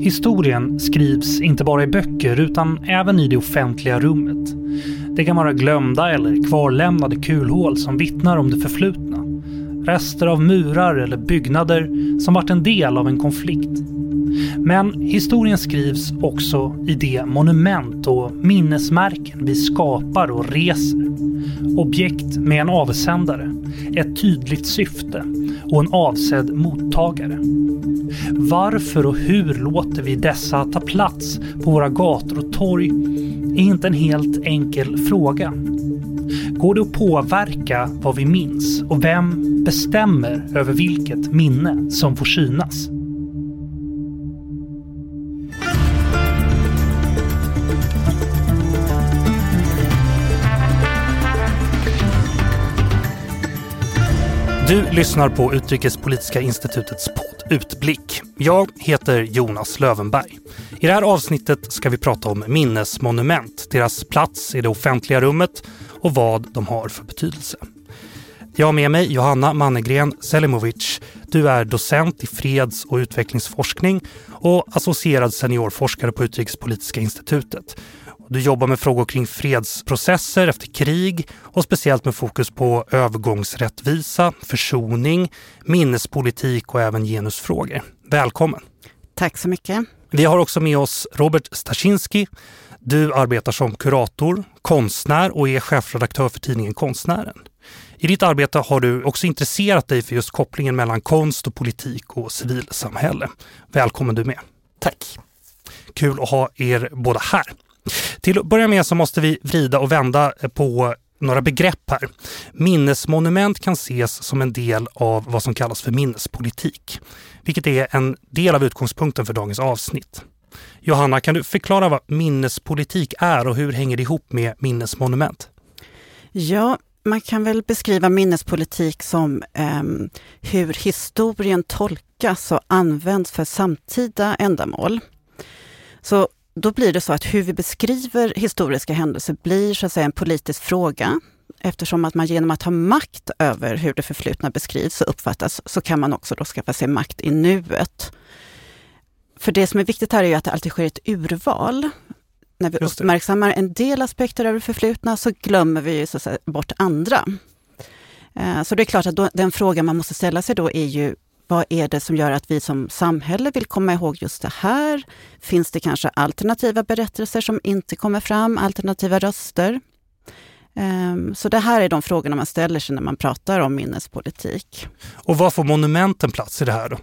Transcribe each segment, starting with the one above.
Historien skrivs inte bara i böcker utan även i det offentliga rummet. Det kan vara glömda eller kvarlämnade kulhål som vittnar om det förflutna. Rester av murar eller byggnader som varit en del av en konflikt. Men historien skrivs också i de monument och minnesmärken vi skapar och reser. Objekt med en avsändare, ett tydligt syfte och en avsedd mottagare. Varför och hur låter vi dessa ta plats på våra gator och torg är inte en helt enkel fråga. Går det att påverka vad vi minns och vem bestämmer över vilket minne som får synas? Du lyssnar på Utrikespolitiska institutets podd Utblick. Jag heter Jonas Lövenberg. I det här avsnittet ska vi prata om minnesmonument, deras plats i det offentliga rummet och vad de har för betydelse. Jag har med mig Johanna Mannegren Selimovic. Du är docent i freds och utvecklingsforskning och associerad seniorforskare på Utrikespolitiska institutet. Du jobbar med frågor kring fredsprocesser efter krig och speciellt med fokus på övergångsrättvisa, försoning, minnespolitik och även genusfrågor. Välkommen! Tack så mycket. Vi har också med oss Robert Staszinski. Du arbetar som kurator, konstnär och är chefredaktör för tidningen Konstnären. I ditt arbete har du också intresserat dig för just kopplingen mellan konst och politik och civilsamhälle. Välkommen du med. Tack. Kul att ha er båda här. Till att börja med så måste vi vrida och vända eh, på några begrepp här. Minnesmonument kan ses som en del av vad som kallas för minnespolitik, vilket är en del av utgångspunkten för dagens avsnitt. Johanna, kan du förklara vad minnespolitik är och hur hänger det ihop med minnesmonument? Ja, man kan väl beskriva minnespolitik som eh, hur historien tolkas och används för samtida ändamål. Så då blir det så att hur vi beskriver historiska händelser blir så att säga en politisk fråga. Eftersom att man genom att ha makt över hur det förflutna beskrivs och uppfattas, så kan man också då skaffa sig makt i nuet. För det som är viktigt här är ju att det alltid sker ett urval. När vi uppmärksammar en del aspekter av det förflutna så glömmer vi så säga, bort andra. Eh, så det är klart att då, den fråga man måste ställa sig då är ju vad är det som gör att vi som samhälle vill komma ihåg just det här? Finns det kanske alternativa berättelser som inte kommer fram, alternativa röster? Ehm, så det här är de frågorna man ställer sig när man pratar om minnespolitik. Och var får monumenten plats i det här då?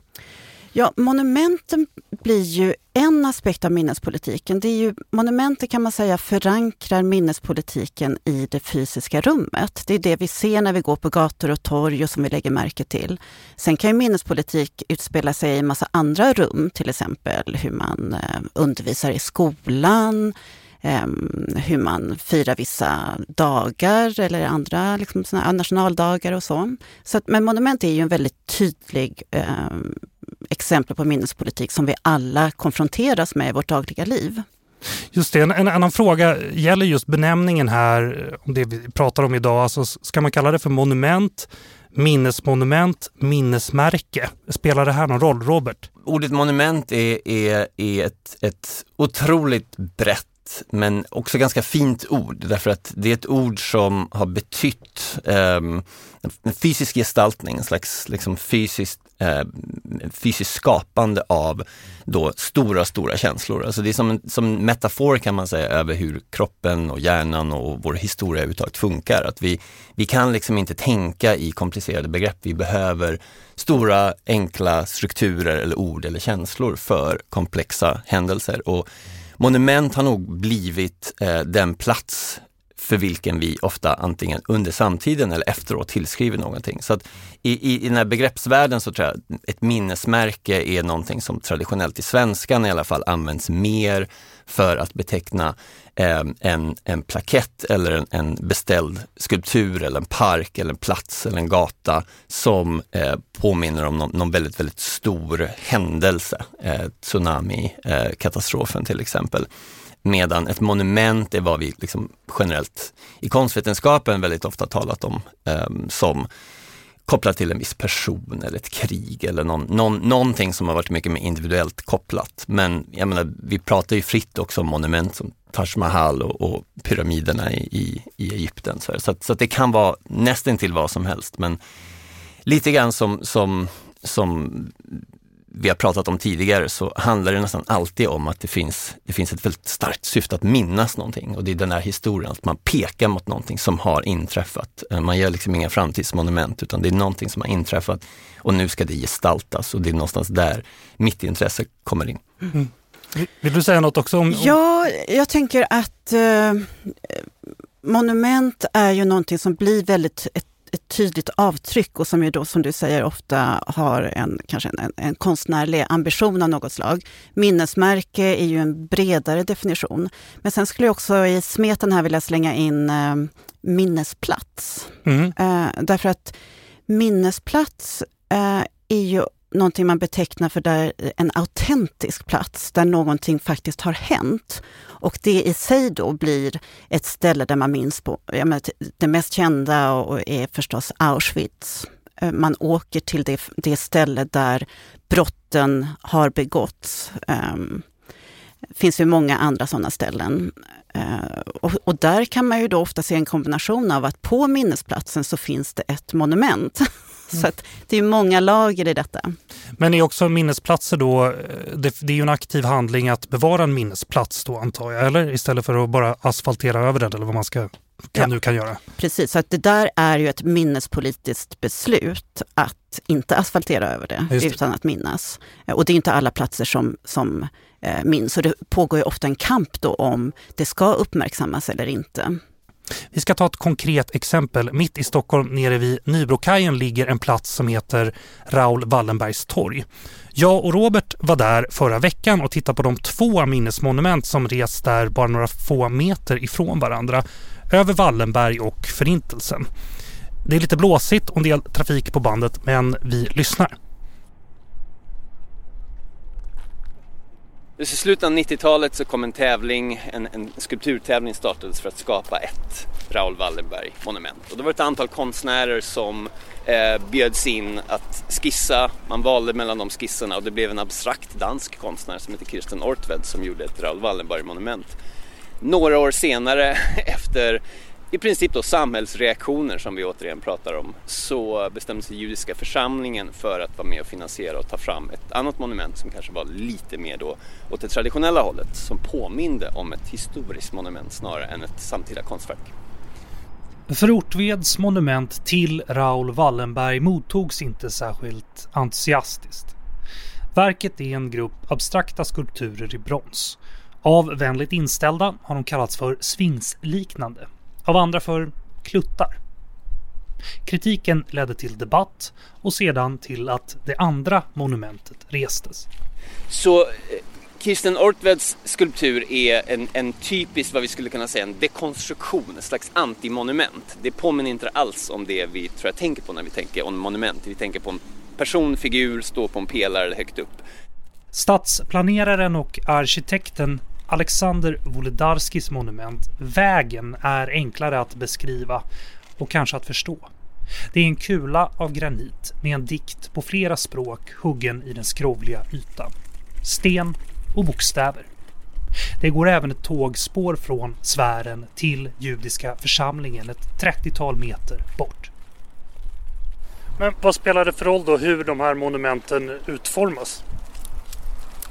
Ja, monumenten blir ju en aspekt av minnespolitiken. Det är ju, monumenten kan man säga förankrar minnespolitiken i det fysiska rummet. Det är det vi ser när vi går på gator och torg och som vi lägger märke till. Sen kan ju minnespolitik utspela sig i en massa andra rum, till exempel hur man eh, undervisar i skolan, ehm, hur man firar vissa dagar eller andra liksom, såna nationaldagar och så. så att, men monument är ju en väldigt tydlig eh, exempel på minnespolitik som vi alla konfronteras med i vårt dagliga liv. Just det, en, en annan fråga gäller just benämningen här, om det vi pratar om idag. Alltså, ska man kalla det för monument, minnesmonument, minnesmärke? Spelar det här någon roll, Robert? Ordet monument är, är, är ett, ett otroligt brett men också ganska fint ord därför att det är ett ord som har betytt um, en fysisk gestaltning, en slags liksom fysiskt eh, fysiskt skapande av då stora, stora känslor. Alltså det är som en som metafor kan man säga över hur kroppen och hjärnan och vår historia överhuvudtaget funkar. Att vi, vi kan liksom inte tänka i komplicerade begrepp. Vi behöver stora, enkla strukturer eller ord eller känslor för komplexa händelser. Och Monument har nog blivit eh, den plats för vilken vi ofta antingen under samtiden eller efteråt tillskriver någonting. Så att i, i, i den här begreppsvärlden så tror jag ett minnesmärke är någonting som traditionellt i svenskan i alla fall används mer för att beteckna eh, en, en plakett eller en, en, beställd skulptur eller en park eller en plats eller en gata som eh, påminner om någon, någon, väldigt, väldigt stor händelse. Eh, Tsunami-katastrofen eh, till exempel. Medan ett monument är vad vi liksom generellt i konstvetenskapen väldigt ofta talat om eh, som kopplat till en viss person eller ett krig eller någon, någon, någonting som har varit mycket mer individuellt kopplat. Men jag menar, vi pratar ju fritt också om monument som Taj Mahal och, och pyramiderna i, i, i Egypten. Så, så, att, så att det kan vara nästan till vad som helst. Men lite grann som, som, som vi har pratat om tidigare så handlar det nästan alltid om att det finns, det finns ett väldigt starkt syfte att minnas någonting och det är den här historien, att man pekar mot någonting som har inträffat. Eh, man gör liksom inga framtidsmonument utan det är någonting som har inträffat och nu ska det gestaltas och det är någonstans där mitt intresse kommer in. Mm. Vill du säga något också? om... Ja, jag tänker att eh, monument är ju någonting som blir väldigt ett ett tydligt avtryck och som ju då som du säger ofta har en, kanske en, en konstnärlig ambition av något slag. Minnesmärke är ju en bredare definition. Men sen skulle jag också i smeten här vilja slänga in eh, minnesplats. Mm. Eh, därför att minnesplats eh, är ju någonting man betecknar för där eh, en autentisk plats, där någonting faktiskt har hänt. Och det i sig då blir ett ställe där man minns på, ja, det mest kända och är förstås Auschwitz. Eh, man åker till det, det ställe där brotten har begåtts. Um, finns ju många andra sådana ställen. Uh, och, och, där kan man ju då ofta se en kombination av att på minnesplatsen så finns det ett monument Så det är många lager i detta. Men är också minnesplatser då, det, det, är ju en aktiv handling att bevara en minnesplats då antar jag, eller? Istället för att bara asfaltera över den eller vad man ska kan ja, nu kan göra. Precis, så att det där är ju ett minnespolitiskt beslut att inte asfaltera över det, det. utan att minnas. Och det är inte alla platser som, som eh, minns. Och det pågår ju ofta en kamp då om det ska uppmärksammas eller inte. Vi ska ta ett konkret exempel. Mitt i Stockholm nere vid Nybrokajen ligger en plats som heter Raoul Wallenbergs torg. Jag och Robert var där förra veckan och tittade på de två minnesmonument som rests där bara några få meter ifrån varandra. Över Wallenberg och Förintelsen. Det är lite blåsigt och en del trafik på bandet men vi lyssnar. I slutet av 90-talet så kom en tävling, en, en skulpturtävling startades för att skapa ett Raoul Wallenberg-monument. Och det var ett antal konstnärer som eh, bjöds in att skissa. Man valde mellan de skisserna och det blev en abstrakt dansk konstnär som heter Kirsten Ortved som gjorde ett Raoul Wallenberg-monument. Några år senare, efter i princip då samhällsreaktioner som vi återigen pratar om så bestämde sig judiska församlingen för att vara med och finansiera och ta fram ett annat monument som kanske var lite mer då åt det traditionella hållet som påminde om ett historiskt monument snarare än ett samtida konstverk. För Ortveds monument till Raoul Wallenberg mottogs inte särskilt entusiastiskt. Verket är en grupp abstrakta skulpturer i brons. Av vänligt inställda har de kallats för sfinxliknande av andra för kluttar. Kritiken ledde till debatt och sedan till att det andra monumentet restes. Så eh, Kirsten Ortveds skulptur är en, en typisk, vad vi skulle kunna säga, en dekonstruktion, ett slags antimonument. Det påminner inte alls om det vi tror jag tänker på när vi tänker om monument. Vi tänker på en person, figur, stå på en pelare högt upp. Stadsplaneraren och arkitekten Alexander Wolodarskis monument Vägen är enklare att beskriva och kanske att förstå. Det är en kula av granit med en dikt på flera språk huggen i den skrovliga ytan. Sten och bokstäver. Det går även ett tågspår från sfären till judiska församlingen ett 30-tal meter bort. Men vad spelar det för roll då hur de här monumenten utformas?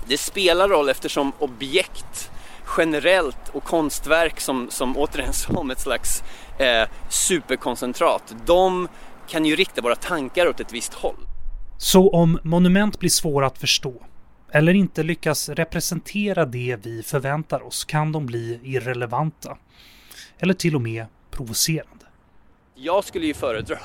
Det spelar roll eftersom objekt generellt och konstverk som, som återigen som ett slags eh, superkoncentrat, de kan ju rikta våra tankar åt ett visst håll. Så om monument blir svåra att förstå eller inte lyckas representera det vi förväntar oss kan de bli irrelevanta. Eller till och med provocerande. Jag skulle ju föredra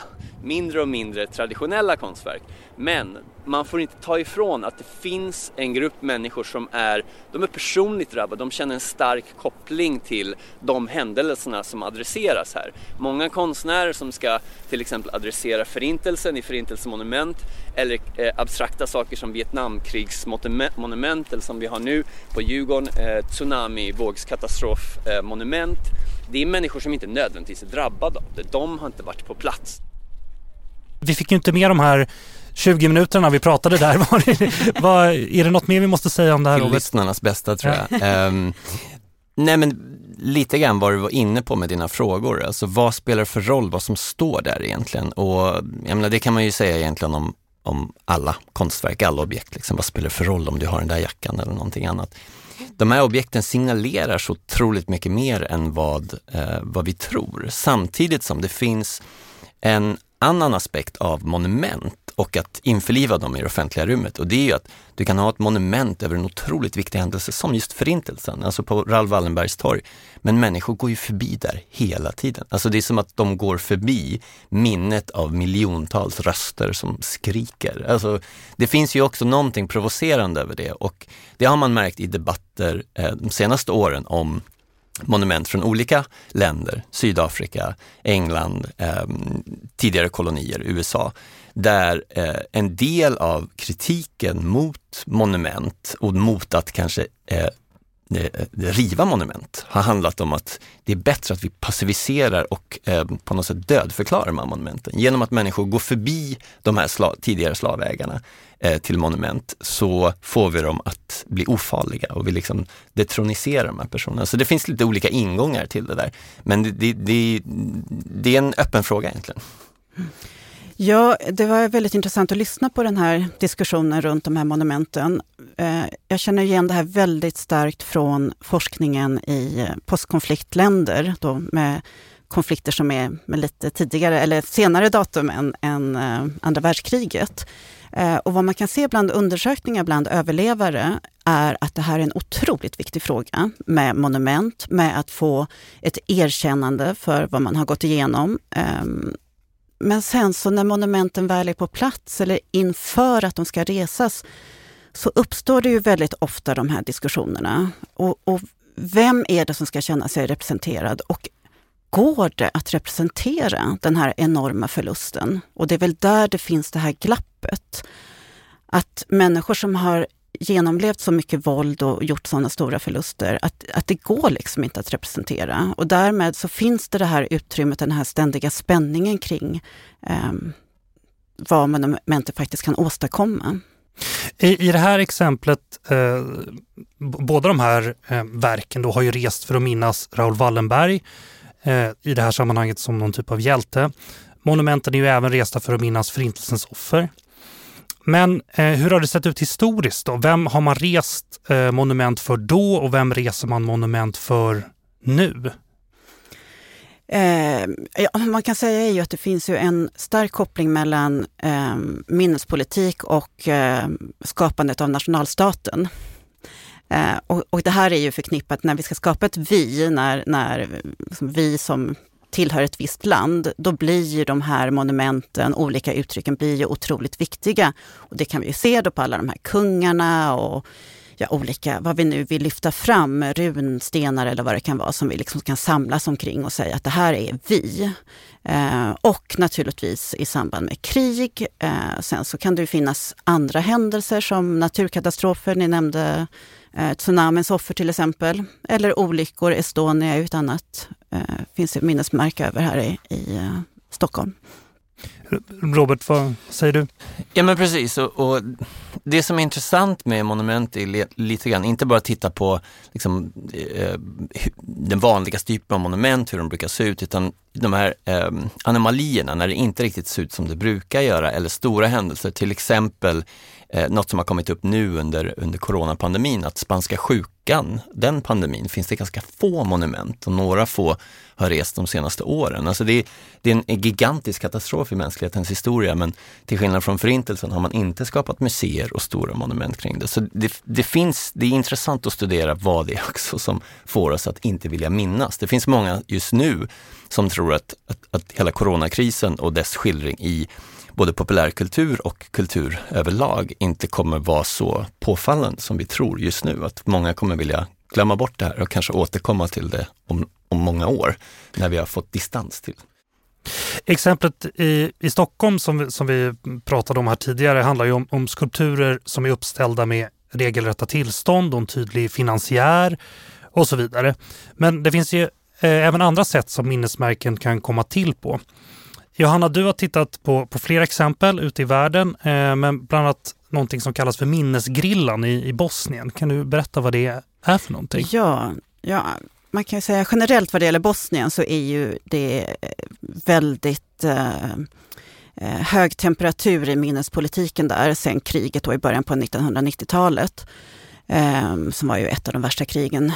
mindre och mindre traditionella konstverk. Men man får inte ta ifrån att det finns en grupp människor som är, de är personligt drabbade, de känner en stark koppling till de händelserna som adresseras här. Många konstnärer som ska till exempel adressera förintelsen i förintelsemonument eller eh, abstrakta saker som Vietnamkrigsmonument eller som vi har nu på Djurgården, eh, tsunami, vågskatastrofmonument. Eh, det är människor som inte nödvändigtvis är drabbade av det, de har inte varit på plats. Vi fick ju inte med de här 20 minuterna vi pratade där. Var det, var, är det något mer vi måste säga om det här? Till lyssnarnas bästa tror jag. um, nej men lite grann vad du var inne på med dina frågor. Alltså vad spelar för roll vad som står där egentligen? Och jag menar, det kan man ju säga egentligen om, om alla konstverk, alla objekt. Liksom. Vad spelar det för roll om du har den där jackan eller någonting annat? De här objekten signalerar så otroligt mycket mer än vad, eh, vad vi tror. Samtidigt som det finns en annan aspekt av monument och att införliva dem i det offentliga rummet. Och det är ju att du kan ha ett monument över en otroligt viktig händelse som just förintelsen, alltså på Raoul Wallenbergs torg. Men människor går ju förbi där hela tiden. Alltså det är som att de går förbi minnet av miljontals röster som skriker. Alltså det finns ju också någonting provocerande över det och det har man märkt i debatter eh, de senaste åren om monument från olika länder, Sydafrika, England, eh, tidigare kolonier, USA, där eh, en del av kritiken mot monument och mot att kanske eh, eh, riva monument har handlat om att det är bättre att vi passiviserar och eh, på något sätt dödförklarar de här monumenten. Genom att människor går förbi de här sla tidigare slavägarna eh, till monument så får vi dem att bli ofarliga och vi liksom detroniserar de här personerna. Så det finns lite olika ingångar till det där. Men det, det, det, det är en öppen fråga egentligen. Ja, det var väldigt intressant att lyssna på den här diskussionen runt de här monumenten. Eh, jag känner igen det här väldigt starkt från forskningen i postkonfliktländer då med konflikter som är med lite tidigare eller senare datum än, än eh, andra världskriget. Eh, och vad man kan se bland undersökningar bland överlevare är att det här är en otroligt viktig fråga med monument, med att få ett erkännande för vad man har gått igenom. Ehm, men sen så när monumenten väl är på plats eller inför att de ska resas så uppstår det ju väldigt ofta de här diskussionerna. Och, och vem är det som ska känna sig representerad? Och går det att representera den här enorma förlusten? Och det är väl där det finns det här glappet. Att människor som har genomlevt så mycket våld och gjort sådana stora förluster, att, att det går liksom inte att representera. Och därmed så finns det det här utrymmet, den här ständiga spänningen kring eh, vad monumentet faktiskt kan åstadkomma. I, I det här exemplet, eh, båda de här eh, verken då har ju rest för att minnas Raoul Wallenberg eh, i det här sammanhanget som någon typ av hjälte. Monumenten är ju även resta för att minnas Förintelsens offer. Men eh, hur har det sett ut historiskt då? Vem har man rest eh, monument för då och vem reser man monument för nu? Eh, ja, man kan säga ju att det finns ju en stark koppling mellan eh, minnespolitik och eh, skapandet av nationalstaten. Eh, och, och, det här är ju förknippat när vi ska skapa ett vi, när, när liksom vi som tillhör ett visst land, då blir ju de här monumenten, olika uttrycken, blir ju otroligt viktiga. Och det kan vi se då på alla de här kungarna och ja, olika, vad vi nu vill lyfta fram, runstenar eller vad det kan vara, som vi liksom kan samlas omkring och säga att det här är vi. Eh, och naturligtvis i samband med krig. Eh, sen så kan det finnas andra händelser som naturkatastrofer, ni nämnde eh, tsunamins offer till exempel. Eller olyckor, Estonia är ett annat eh, finns ett minnesmärke över här i, i eh, Stockholm. Robert, vad säger du? Ja men precis och, och, det som är intressant med monument är lite grann, inte bara titta på liksom, eh, den vanligaste typen av monument, hur de brukar se ut, utan de här eh, anomalierna när det inte riktigt ser ut som det brukar göra eller stora händelser, till exempel eh, något som har kommit upp nu under, under coronapandemin, att spanska sjukan, den pandemin, finns det ganska få monument och några få har rest de senaste åren. Alltså det, det är en gigantisk katastrof i mänsklighetens historia men till skillnad från förintelsen har man inte skapat museer och stora monument kring det. Så det, det finns, det är intressant att studera vad det är också som får oss att inte vilja minnas. Det finns många just nu som tror att, att, att hela coronakrisen och dess skildring i både populärkultur och kultur överlag inte kommer vara så påfallande som vi tror just nu. Att många kommer vilja glömma bort det här och kanske återkomma till det om, om många år när vi har fått distans till Exemplet i, i Stockholm som vi, som vi pratade om här tidigare handlar ju om, om skulpturer som är uppställda med regelrätta tillstånd och en tydlig finansiär och så vidare. Men det finns ju eh, även andra sätt som minnesmärken kan komma till på. Johanna, du har tittat på, på flera exempel ute i världen, eh, men bland annat någonting som kallas för minnesgrillan i, i Bosnien. Kan du berätta vad det är för någonting? Ja, ja, man kan säga generellt vad det gäller Bosnien så är ju det eh, väldigt eh, eh, hög temperatur i minnespolitiken där sen kriget då i början på 1990-talet. Eh, som var ju ett av de värsta krigen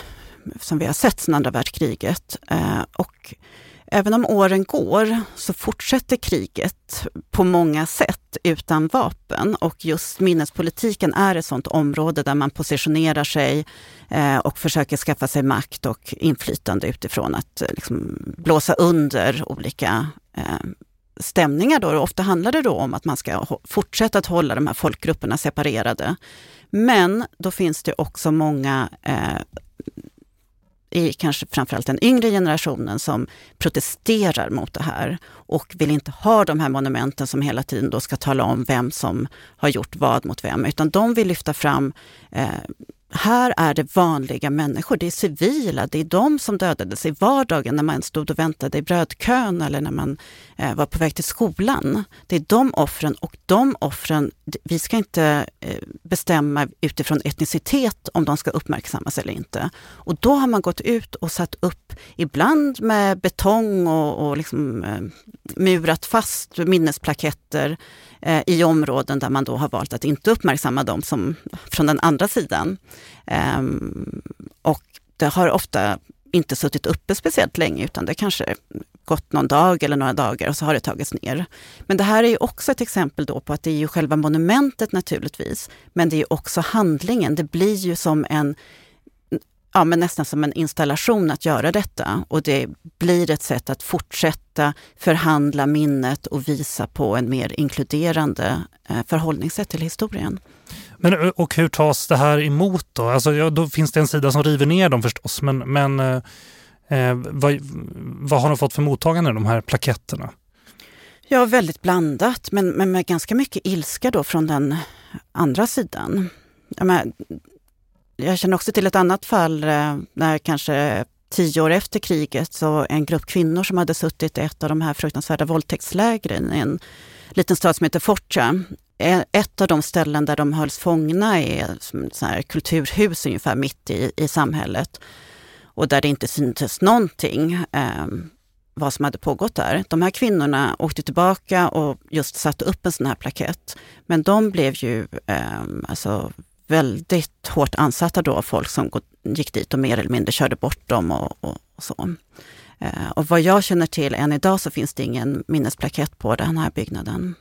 som vi har sett sedan andra världskriget. Eh, och även om åren går så fortsätter kriget på många sätt utan vapen och just minnespolitiken är ett sådant område där man positionerar sig eh, och försöker skaffa sig makt och inflytande utifrån att eh, liksom, blåsa under olika eh, stämningar. Då. Ofta handlar det då om att man ska fortsätta att hålla de här folkgrupperna separerade. Men då finns det också många eh, i kanske framförallt den yngre generationen som protesterar mot det här och vill inte ha de här monumenten som hela tiden då ska tala om vem som har gjort vad mot vem, utan de vill lyfta fram eh, här är det vanliga människor, det är civila, det är de som dödades i vardagen när man stod och väntade i brödkön eller när man eh, var på väg till skolan. Det är de offren och de offren, vi ska inte eh, bestämma utifrån etnicitet om de ska uppmärksammas eller inte. Och då har man gått ut och satt upp, ibland med betong och, och liksom, eh, murat fast minnesplaketter eh, i områden där man då har valt att inte uppmärksamma dem som från den andra sidan. Eh, och det har ofta inte suttit uppe speciellt länge utan det kanske gått någon dag eller några dagar och så har det tagits ner. Men det här är ju också ett exempel då på att det är ju själva monumentet naturligtvis, men det är också handlingen. Det blir ju som en ja, men nästan som en installation att göra detta. Och det blir ett sätt att fortsätta förhandla minnet och visa på en mer inkluderande eh, förhållningssätt till historien. Men, och hur tas det här emot då? Alltså, ja, då finns det en sida som river ner dem förstås, men, men eh, eh vad, vad har de fått för mottagande, de här plaketterna? Ja, väldigt blandat, men, men med ganska mycket ilska då från den andra sidan. Ja, jag känner också till ett annat fall eh, när kanske tio år efter kriget så en grupp kvinnor som hade suttit i ett av de här fruktansvärda våldtäktslägren i en liten stad som heter Fortia. Eh, ett av de ställen där de hölls fångna är som så här kulturhus ungefär mitt i, i samhället och där det inte syntes någonting eh, vad som hade pågått där. De här kvinnorna åkte tillbaka och just satte upp en sån här plakett. Men de blev ju eh, alltså väldigt hårt ansatta då av folk som gick dit och mer eller mindre körde bort dem och, och, och så. Eh, och vad jag känner till än idag så finns det ingen minnesplakett på den här byggnaden.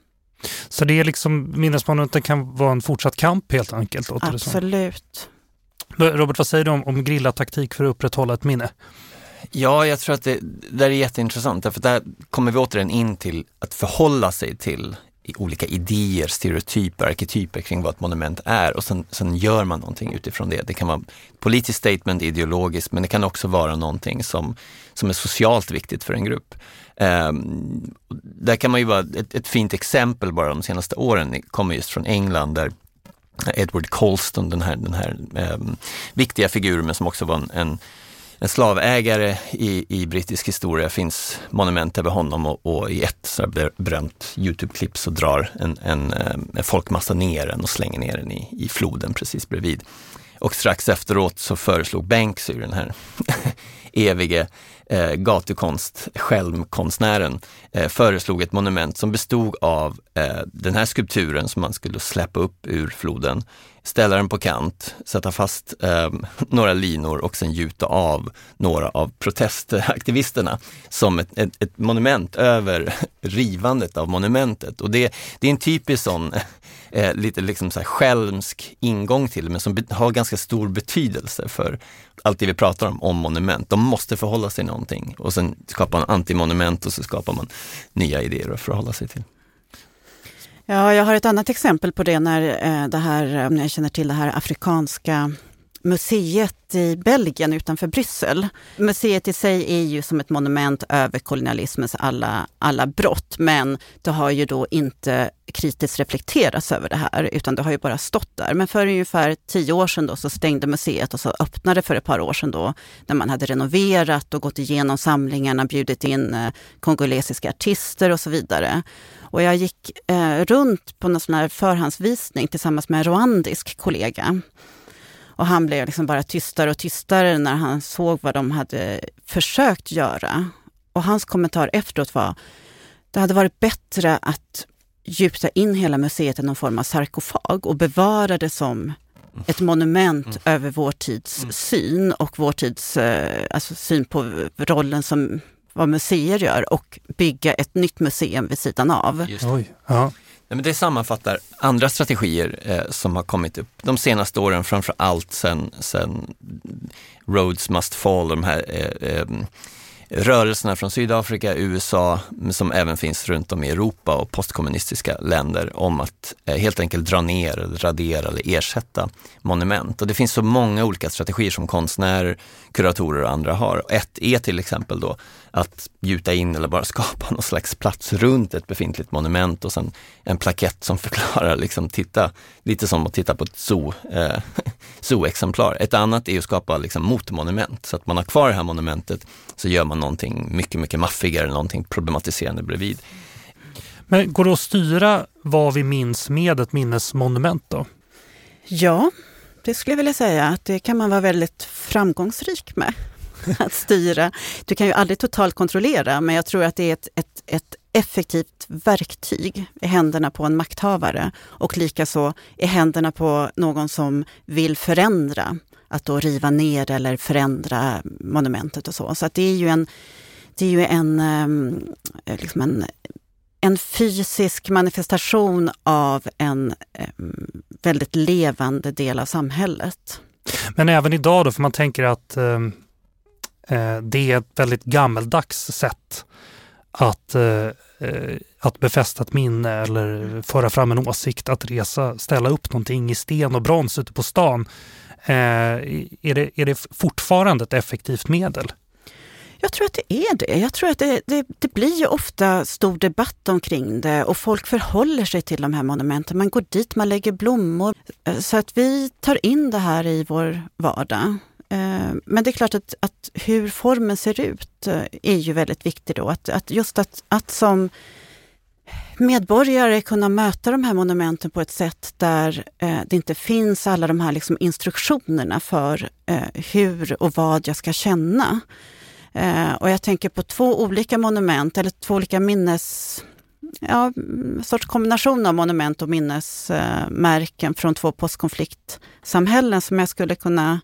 Så det är liksom, minnesmonumenten kan vara en fortsatt kamp helt enkelt? Absolut. Robert, vad säger du om, om grillartaktik för att upprätthålla ett minne? Ja, jag tror att det, det är jätteintressant, därför där kommer vi återigen in till att förhålla sig till olika idéer, stereotyper, arketyper kring vad ett monument är och sen, sen gör man någonting utifrån det. Det kan vara politiskt statement, ideologiskt, men det kan också vara någonting som, som är socialt viktigt för en grupp. Um, där kan man ju vara, ett, ett, fint exempel bara de senaste åren kommer just från England där Edward Colston, den här, den här um, viktiga figuren men som också var en, en en slavägare i, i brittisk historia finns monument över honom och, och i ett så berömt Youtube-klipp så drar en, en, eh, en folkmassa ner den och slänger ner den i, i floden precis bredvid. Och strax efteråt så föreslog Banksy, den här evige eh, gatukonst, självkonstnären, eh, föreslog ett monument som bestod av eh, den här skulpturen som man skulle släppa upp ur floden, ställa den på kant, sätta fast eh, några linor och sen gjuta av några av protestaktivisterna som ett, ett, ett monument över rivandet av monumentet. Och det, det är en typisk sån eh, lite liksom så här skälmsk ingång till men som har ganska stor betydelse för allt det vi pratar om, om monument. De måste förhålla sig någonting och sen skapar man antimonument och så skapar man nya idéer att förhålla sig till. Ja, jag har ett annat exempel på det när eh, det här, om ni känner till det här afrikanska museet i Belgien utanför Bryssel. Museet i sig är ju som ett monument över kolonialismens alla, alla brott, men det har ju då inte kritiskt reflekterats över det här, utan det har ju bara stått där. Men för ungefär tio år sedan då så stängde museet och så öppnade för ett par år sedan då, när man hade renoverat och gått igenom samlingarna, bjudit in eh, kongolesiska artister och så vidare. Och jag gick eh, runt på någon sån här förhandsvisning tillsammans med en rwandisk kollega. Och han blev liksom bara tystare och tystare när han såg vad de hade försökt göra. Och hans kommentar efteråt var, det hade varit bättre att gjuta in hela museet i någon form av sarkofag och bevara det som ett monument mm. över vår tids mm. syn och vår tids eh, alltså syn på rollen som vad museer gör och bygga ett nytt museum vid sidan av. Oj, ja men det sammanfattar andra strategier eh, som har kommit upp de senaste åren, framför allt sen, sen Roads Must Fall, de här eh, eh, rörelserna från Sydafrika, USA, som även finns runt om i Europa och postkommunistiska länder om att eh, helt enkelt dra ner, radera eller ersätta monument. Och det finns så många olika strategier som konstnärer, kuratorer och andra har. Ett är till exempel då att gjuta in eller bara skapa någon slags plats runt ett befintligt monument och sen en plakett som förklarar, liksom, titta, lite som att titta på ett zoo, eh, zooexemplar. Ett annat är att skapa liksom, motmonument, så att man har kvar det här monumentet så gör man någonting mycket, mycket maffigare, någonting problematiserande bredvid. Men går det att styra vad vi minns med ett minnesmonument då? Ja, det skulle jag vilja säga att det kan man vara väldigt framgångsrik med. att styra. Du kan ju aldrig totalt kontrollera, men jag tror att det är ett, ett, ett effektivt verktyg i händerna på en makthavare och likaså i händerna på någon som vill förändra. Att då riva ner eller förändra monumentet och så. Så att det är ju en, det är ju en, ehm, liksom en, en fysisk manifestation av en ehm, väldigt levande del av samhället. Men även idag då, för man tänker att Eh, Eh, det är ett väldigt gammeldags sätt att, eh, eh, att befästa ett minne eller föra fram en åsikt, att resa, ställa upp någonting i sten och brons ute på stan. Är det, är det fortfarande ett effektivt medel? Jag tror att det är det. Jag tror att det, det, det, blir ju ofta stor debatt omkring det och folk förhåller sig till de här monumenten. Man går dit, man lägger blommor. Så att vi tar in det här i vår vardag. Eh, men det är klart att, att, hur formen ser ut eh, är ju väldigt viktigt då. Att, att just att, att som medborgare kunna möta de här monumenten på ett sätt där eh, det inte finns alla de här liksom instruktionerna för eh, hur och vad jag ska känna. Eh, och jag tänker på två olika monument, eller två olika minnes... Ja, mm, sorts kombination av monument och minnesmärken från två postkonfliktsamhällen som jag skulle kunna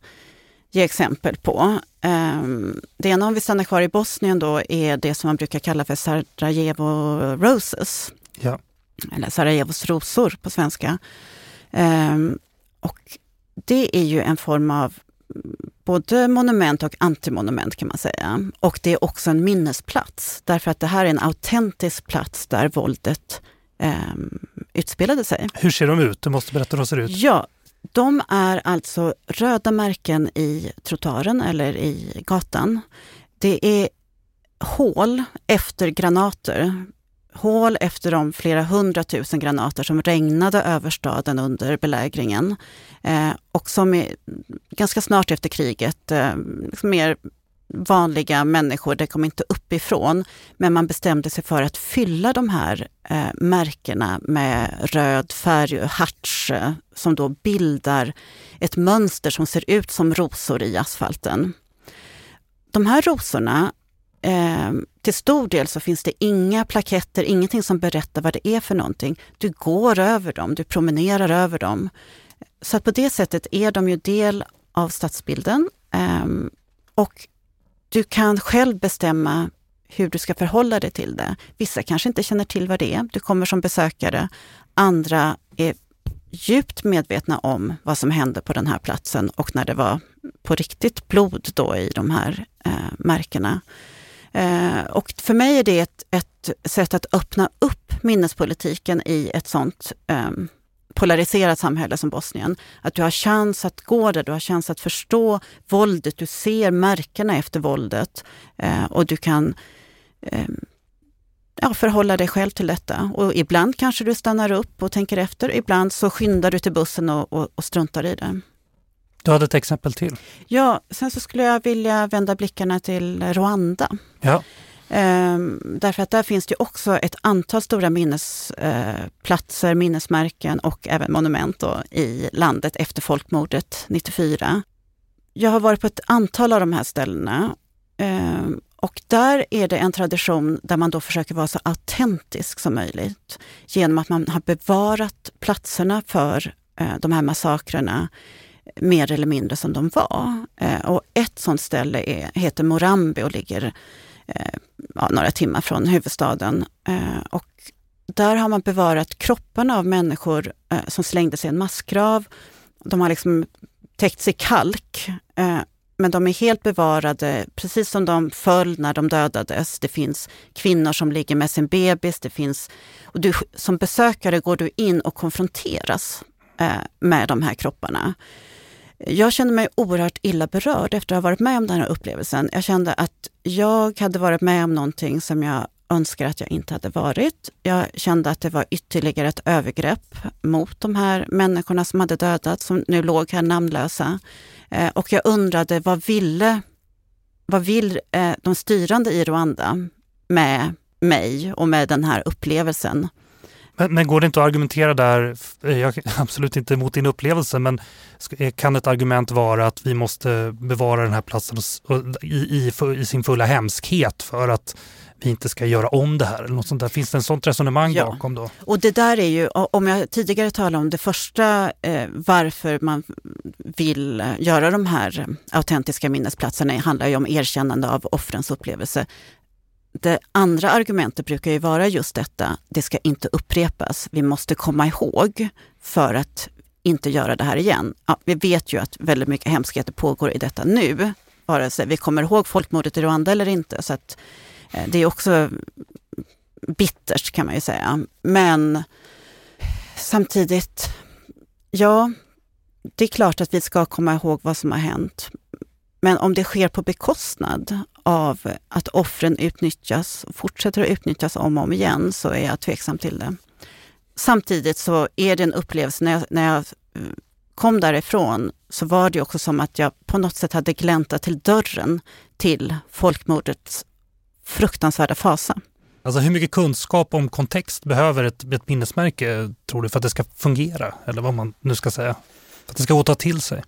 ge exempel på. Ehm, det ena, om vi stannar kvar i Bosnien, då, är det som man brukar kalla för Sarajevo Roses. Ja. Eller Sarajevos rosor på svenska. Ehm, och det är ju en form av både monument och antimonument kan man säga. Och det är också en minnesplats, därför att det här är en autentisk plats där våldet eh, utspelade sig. Hur ser de ut? Du måste berätta hur de ser ut. Ja, de är alltså röda märken i trottoaren eller i gatan. Det är hål efter granater. Hål efter de flera hundratusen granater som regnade över staden under belägringen. Eh, och som är, ganska snart efter kriget eh, liksom mer vanliga människor, det kom inte uppifrån, men man bestämde sig för att fylla de här eh, märkena med röd färg och harts eh, som då bildar ett mönster som ser ut som rosor i asfalten. De här rosorna, eh, till stor del så finns det inga plaketter, ingenting som berättar vad det är för någonting. Du går över dem, du promenerar över dem. Så att på det sättet är de ju del av stadsbilden. Eh, och du kan själv bestämma hur du ska förhålla dig till det. Vissa kanske inte känner till vad det är. Du kommer som besökare. Andra är djupt medvetna om vad som hände på den här platsen och när det var på riktigt blod då i de här eh, märkena. Eh, och för mig är det ett, ett, sätt att öppna upp minnespolitiken i ett sånt eh, polariserat samhälle som Bosnien. Att du har chans att gå där, du har chans att förstå våldet, du ser märkena efter våldet eh, och du kan eh, ja, förhålla dig själv till detta. Och ibland kanske du stannar upp och tänker efter, ibland så skyndar du till bussen och, och, och struntar i det. Du hade ett exempel till? Ja, sen så skulle jag vilja vända blickarna till Rwanda. Ja. Ehm, därför att där finns det också ett antal stora minnesplatser, eh, minnesmärken och även monument då, i landet efter folkmordet 94. Jag har varit på ett antal av de här ställena ehm, och där är det en tradition där man då försöker vara så autentisk som möjligt genom att man har bevarat platserna för eh, de här massakrerna mer eller mindre som de var. Eh, och ett sånt ställe är, heter Morambi och ligger Eh, ja, några timmar från huvudstaden. Eh, och där har man bevarat kropparna av människor eh, som slängdes i en massgrav. De har liksom täckts i kalk, eh, men de är helt bevarade, precis som de föll när de dödades. Det finns kvinnor som ligger med sin bebis. Det finns, och du, som besökare går du in och konfronteras eh, med de här kropparna. Jag kände mig oerhört illa berörd efter att ha varit med om den här upplevelsen. Jag kände att jag hade varit med om någonting som jag önskar att jag inte hade varit. Jag kände att det var ytterligare ett övergrepp mot de här människorna som hade dödats, som nu låg här namnlösa. Eh, och jag undrade, vad ville vad vill eh, de styrande i Rwanda med mig och med den här upplevelsen? Men, men, går det inte att argumentera där, jag är absolut inte emot din upplevelse, men kan ett argument vara att vi måste bevara den här platsen i, i, i sin fulla hemskhet för att vi inte ska göra om det här? Eller något sånt där. Finns det en sånt resonemang ja. bakom då? Och det där är ju, om jag tidigare talade om det första, eh, varför man vill göra de här autentiska minnesplatserna, handlar ju om erkännande av offrens upplevelse. Det andra argumentet brukar ju vara just detta, det ska inte upprepas. Vi måste komma ihåg för att inte göra det här igen. Ja, vi vet ju att väldigt mycket hemskheter pågår i detta nu, vare sig vi kommer ihåg folkmordet i Rwanda eller inte. Så att, eh, det är också bittert kan man ju säga. Men samtidigt, ja, det är klart att vi ska komma ihåg vad som har hänt. Men om det sker på bekostnad av att offren utnyttjas och fortsätter att utnyttjas om och om igen så är jag tveksam till det. Samtidigt så är det en upplevelse, när jag, när jag eh, kom därifrån så var det också som att jag på något sätt hade gläntat till dörren till folkmordets fruktansvärda fasa. Alltså hur mycket kunskap om kontext behöver ett, ett minnesmärke tror du för att det ska fungera? Eller vad man nu ska säga. För att det ska gå att ta till sig?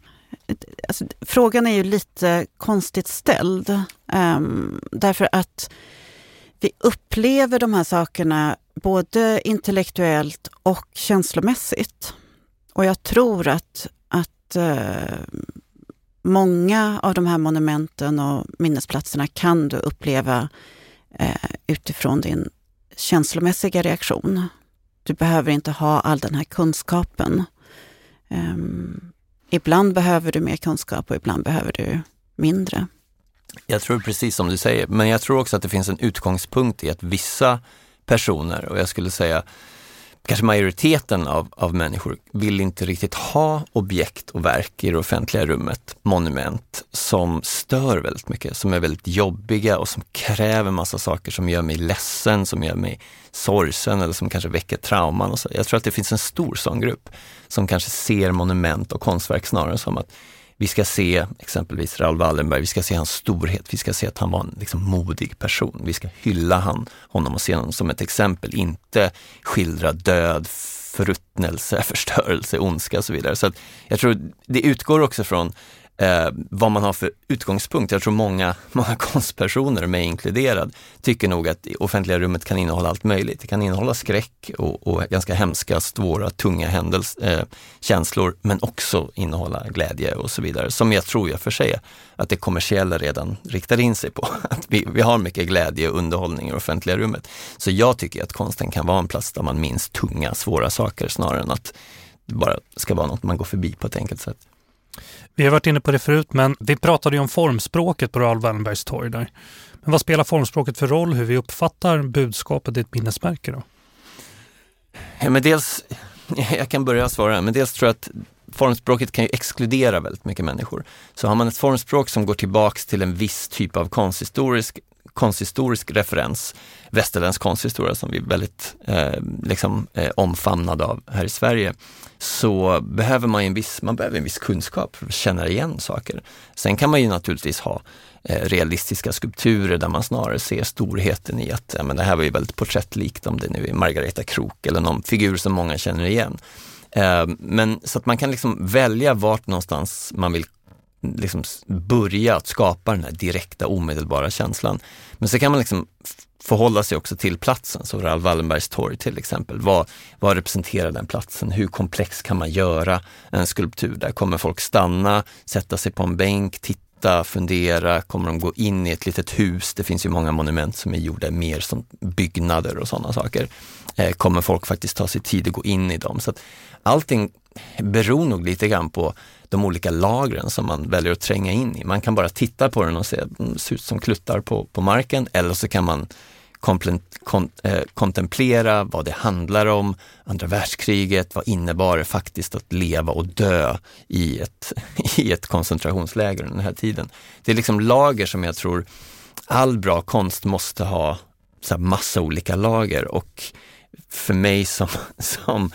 Alltså, frågan är ju lite konstigt ställd. Um, därför att vi upplever de här sakerna både intellektuellt och känslomässigt. Och jag tror att, att uh, många av de här monumenten och minnesplatserna kan du uppleva uh, utifrån din känslomässiga reaktion. Du behöver inte ha all den här kunskapen. Um, ibland behöver du mer kunskap och ibland behöver du mindre. Jag tror precis som du säger, men jag tror också att det finns en utgångspunkt i att vissa personer, och jag skulle säga kanske majoriteten av, av människor vill inte riktigt ha objekt och verk i det offentliga rummet, monument, som stör väldigt mycket, som är väldigt jobbiga och som kräver massa saker som gör mig ledsen, som gör mig sorgsen eller som kanske väcker trauman. Och så. Jag tror att det finns en stor sån grupp som kanske ser monument och konstverk snarare som att vi ska se exempelvis Raoul Wallenberg, vi ska se hans storhet, vi ska se att han var en liksom, modig person. Vi ska hylla han, honom och se honom som ett exempel, inte skildra död, förruttnelse, förstörelse, ondska och så vidare. Så jag tror det utgår också från eh, vad man har för utgångspunkt. Jag tror många, många konstpersoner, mig inkluderad, tycker nog att det offentliga rummet kan innehålla allt möjligt. Det kan innehålla skräck och, och ganska hemska, svåra, tunga händels, eh, känslor, men också innehålla glädje och så vidare. Som jag tror jag för sig att det kommersiella redan riktar in sig på. Att vi, vi har mycket glädje och underhållning i det offentliga rummet. Så jag tycker att konsten kan vara en plats där man minns tunga, svåra saker snarare än att det bara ska vara något man går förbi på ett enkelt sätt. Vi har varit inne på det förut, men vi pratade ju om formspråket på Raoul Wallenbergs torg där. Men vad spelar formspråket för roll hur vi uppfattar budskapet i ett minnesmärke då? Ja, men dels jag kan börja svara, men dels tror jag att formspråket kan ju exkludera väldigt mycket människor. Så har man ett formspråk som går tillbaks till en viss typ av konsthistorisk, konsthistorisk referens, västerländsk konsthistoria som vi är väldigt eh, liksom, eh, omfamnade av här i Sverige, så behöver man en viss, man behöver en viss kunskap för att känna igen saker. Sen kan man ju naturligtvis ha eh, realistiska skulpturer där man snarare ser storheten i att ja, men det här var ju väldigt porträttlikt om det nu är Margareta Krok eller någon figur som många känner igen. Eh, men så att man kan liksom välja vart någonstans man vill liksom börja att skapa den här direkta omedelbara känslan. Men så kan man liksom förhålla sig också till platsen, så Raoul Wallenbergs torg till exempel. Vad, vad representerar den platsen? Hur komplex kan man göra en skulptur? Där kommer folk stanna, sätta sig på en bänk, titta, fundera, kommer de gå in i ett litet hus? Det finns ju många monument som är gjorda mer som byggnader och sådana saker. Eh, kommer folk faktiskt ta sig tid att gå in i dem? Så att allting beror nog lite grann på de olika lagren som man väljer att tränga in i. Man kan bara titta på den och se att den ser ut som kluttar på, på marken eller så kan man eh, kontemplera vad det handlar om, andra världskriget, vad innebar det faktiskt att leva och dö i ett, i ett koncentrationsläger under den här tiden. Det är liksom lager som jag tror all bra konst måste ha så massa olika lager och för mig som, som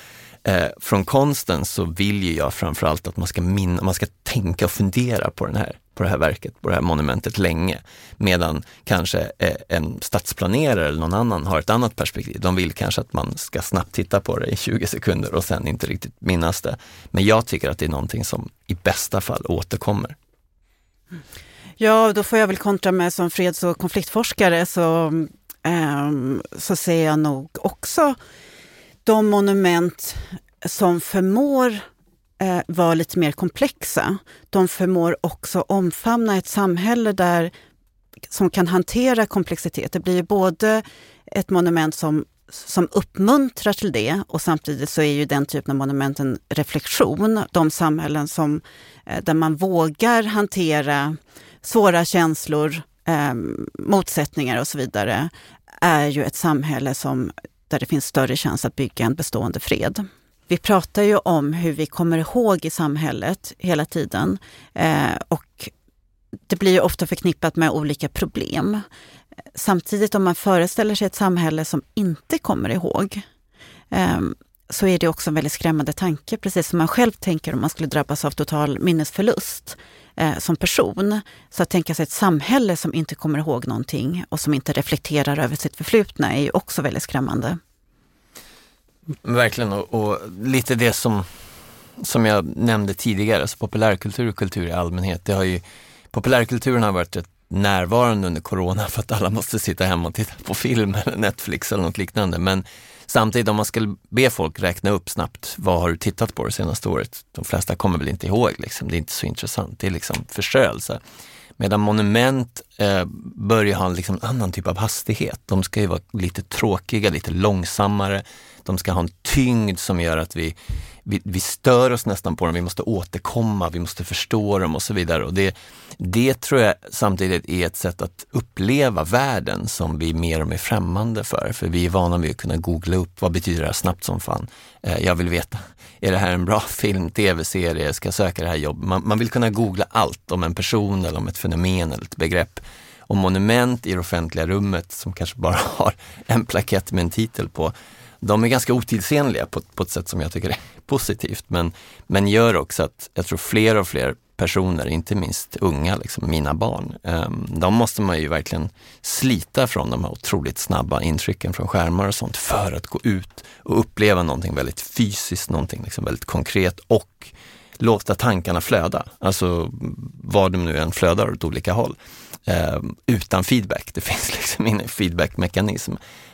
Eh, från konsten så vill ju jag framförallt att man ska, minna, man ska tänka och fundera på, den här, på det här verket, på det här monumentet länge. Medan kanske eh, en stadsplanerare eller någon annan har ett annat perspektiv. De vill kanske att man ska snabbt titta på det i 20 sekunder och sen inte riktigt minnas det. Men jag tycker att det är någonting som i bästa fall återkommer. Ja, då får jag väl kontra med som freds och konfliktforskare så, eh, så ser jag nog också de monument som förmår eh, vara lite mer komplexa, de förmår också omfamna ett samhälle där, som kan hantera komplexitet. Det blir både ett monument som, som uppmuntrar till det och samtidigt så är ju den typen av monument en reflektion. De samhällen som, eh, där man vågar hantera svåra känslor, eh, motsättningar och så vidare, är ju ett samhälle som där det finns större chans att bygga en bestående fred. Vi pratar ju om hur vi kommer ihåg i samhället hela tiden eh, och det blir ju ofta förknippat med olika problem. Samtidigt om man föreställer sig ett samhälle som inte kommer ihåg eh, så är det också en väldigt skrämmande tanke, precis som man själv tänker om man skulle drabbas av total minnesförlust eh, som person. Så att tänka sig ett samhälle som inte kommer ihåg någonting och som inte reflekterar över sitt förflutna är ju också väldigt skrämmande. Verkligen, och, och lite det som, som jag nämnde tidigare, alltså populärkultur och kultur i allmänhet. Det har ju, populärkulturen har varit rätt närvarande under corona för att alla måste sitta hemma och titta på film eller Netflix eller något liknande. Men Samtidigt om man skulle be folk räkna upp snabbt, vad har du tittat på det senaste året? De flesta kommer väl inte ihåg, liksom. det är inte så intressant. Det är liksom förströelse. Medan monument eh, börjar ha en liksom annan typ av hastighet. De ska ju vara lite tråkiga, lite långsammare. De ska ha en tyngd som gör att vi, vi, vi stör oss nästan på dem. Vi måste återkomma, vi måste förstå dem och så vidare. Och det, det tror jag samtidigt är ett sätt att uppleva världen som vi mer och mer främmande för. För vi är vana vid att kunna googla upp, vad betyder det här snabbt som fan? Eh, jag vill veta, är det här en bra film, tv-serie, ska jag söka det här jobbet? Man, man vill kunna googla allt om en person eller om ett fenomen eller ett begrepp. Och monument i det offentliga rummet som kanske bara har en plakett med en titel på, de är ganska otidsenliga på, på ett sätt som jag tycker är positivt, men, men gör också att jag tror fler och fler personer, inte minst unga, liksom mina barn, ehm, de måste man ju verkligen slita från de här otroligt snabba intrycken från skärmar och sånt för att gå ut och uppleva någonting väldigt fysiskt, någonting liksom väldigt konkret och låta tankarna flöda. Alltså vad de nu än flödar åt olika håll. Ehm, utan feedback, det finns liksom ingen feedbackmekanism.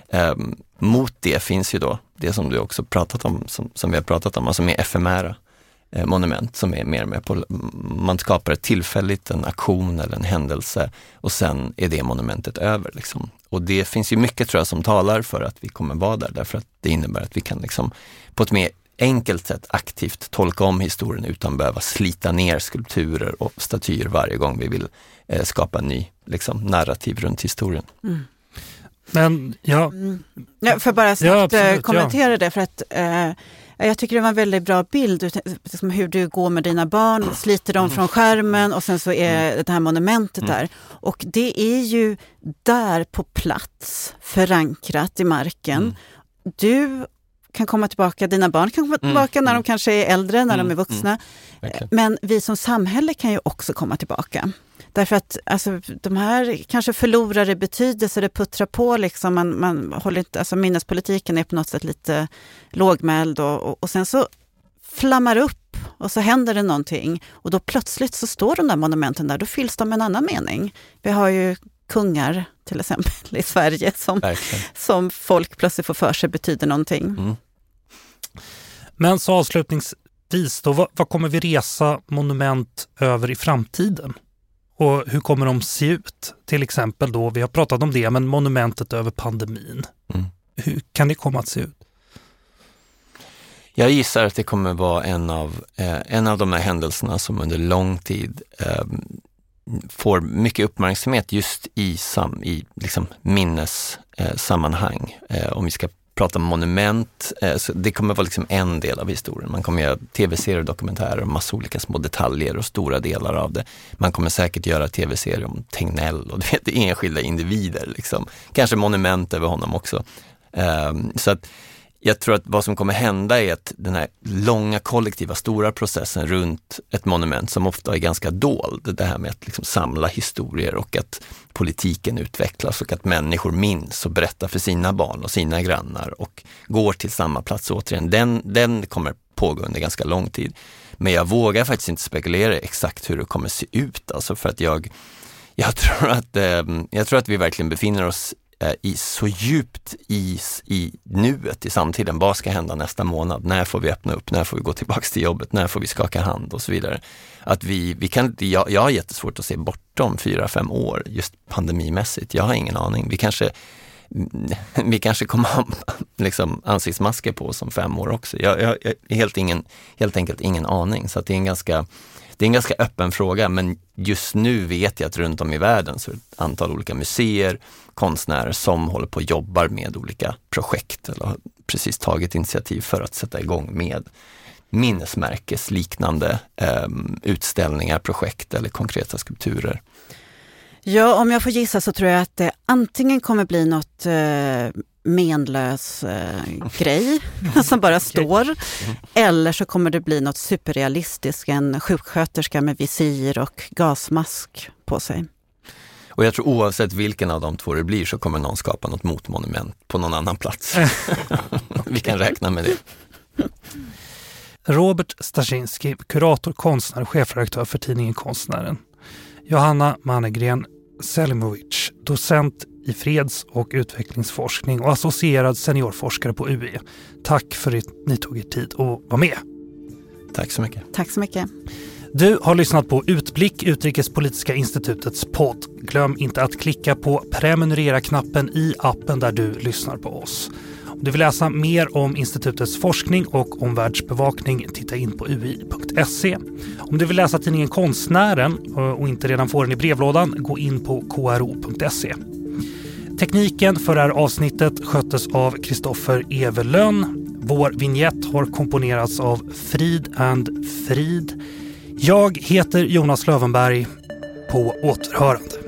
Ehm, mot det finns ju då det som du också pratat om, som, som vi har pratat om, alltså mer efemära monument som är mer med på, man skapar ett tillfälligt, en aktion eller en händelse och sen är det monumentet över. Liksom. Och det finns ju mycket tror jag som talar för att vi kommer vara där, därför att det innebär att vi kan liksom på ett mer enkelt sätt aktivt tolka om historien utan behöva slita ner skulpturer och statyer varje gång vi vill eh, skapa en ny liksom, narrativ runt historien. Mm. Men ja. Mm. ja för bara snabbt ja, absolut, kommentera ja. det, för att eh, Jag tycker det var en väldigt bra bild, liksom hur du går med dina barn, sliter dem från skärmen och sen så är det här monumentet där. Och det är ju där på plats, förankrat i marken. Du kan komma tillbaka, dina barn kan komma tillbaka mm. när de kanske är äldre, när mm. de är vuxna. Mm. Men vi som samhälle kan ju också komma tillbaka. Därför att alltså, de här kanske förlorar i betydelse, det puttrar på liksom, man, man håller inte, alltså minnespolitiken är på något sätt lite lågmäld och, och, och sen så flammar upp och så händer det någonting och då plötsligt så står de där monumenten där, då fylls de med en annan mening. Vi har ju kungar till exempel i Sverige som, som folk plötsligt får för sig betyder någonting. Mm. Men så avslutningsvis då, vad, vad, kommer vi resa monument över i framtiden? Och hur kommer de se ut? Till exempel då, vi har pratat om det, men monumentet över pandemin. Mm. Hur kan det komma att se ut? Jag gissar att det kommer vara en av, eh, en av de här händelserna som under lång tid eh, får mycket uppmärksamhet just i, sam, i liksom minnessammanhang. Eh, om vi ska prata om monument, eh, så det kommer vara liksom en del av historien. Man kommer göra tv-serier, dokumentärer om massa olika små detaljer och stora delar av det. Man kommer säkert göra tv-serier om Tegnell och du vet, enskilda individer. Liksom. Kanske monument över honom också. Ehm, så att jag tror att vad som kommer hända är att den här långa kollektiva stora processen runt ett monument som ofta är ganska dold, det här med att liksom samla historier och att politiken utvecklas och att människor minns och berättar för sina barn och sina grannar och går till samma plats återigen, den, den kommer pågå under ganska lång tid. Men jag vågar faktiskt inte spekulera exakt hur det kommer se ut, alltså för att jag jag tror, att, ehm, jag tror att vi verkligen befinner oss Eh, i, så djupt i, i nuet, i samtiden. Vad ska hända nästa månad? När får vi öppna upp? När får vi gå tillbaks till jobbet? När får vi skaka hand och så vidare. Att vi, vi kan, jag, jag har jättesvårt att se bortom fyra, fem år just pandemimässigt. Jag har ingen aning. Vi kanske, vi kanske kommer ha liksom, ansiktsmasker på oss om fem år också. Jag, har helt, ingen, helt enkelt ingen aning. Så att det är en ganska det är en ganska öppen fråga, men just nu vet jag att runt om i världen så är det ett antal olika museer, konstnärer som håller på och jobbar med olika projekt eller har precis tagit initiativ för att sätta igång med minnesmärkesliknande eh, utställningar, projekt eller konkreta skulpturer. Ja, om jag får gissa så tror jag att det antingen kommer bli något eh, menlös eh, grej som bara står. Mm. Eller så kommer det bli något superrealistiskt, en sjuksköterska med visir och gasmask på sig. Och jag tror oavsett vilken av de två det blir så kommer någon skapa något motmonument på någon annan plats. Vi kan räkna med det. Robert Staszinski, kurator, konstnär och chefredaktör för tidningen Konstnären. Johanna Mannegren Selimovic, docent i freds och utvecklingsforskning och associerad seniorforskare på UE. Tack för att ni tog er tid att vara med. Tack så mycket. Tack så mycket. Du har lyssnat på Utblick, Utrikespolitiska institutets podd. Glöm inte att klicka på prenumerera-knappen i appen där du lyssnar på oss. Om du vill läsa mer om institutets forskning och omvärldsbevakning, titta in på ui.se. Om du vill läsa tidningen Konstnären eh, och inte redan får den i brevlådan, gå in på kro.se. Tekniken för det här avsnittet sköttes av Kristoffer Evelön. Vår vignett har komponerats av Frid and Frid. Jag heter Jonas Lövenberg. På återhörande.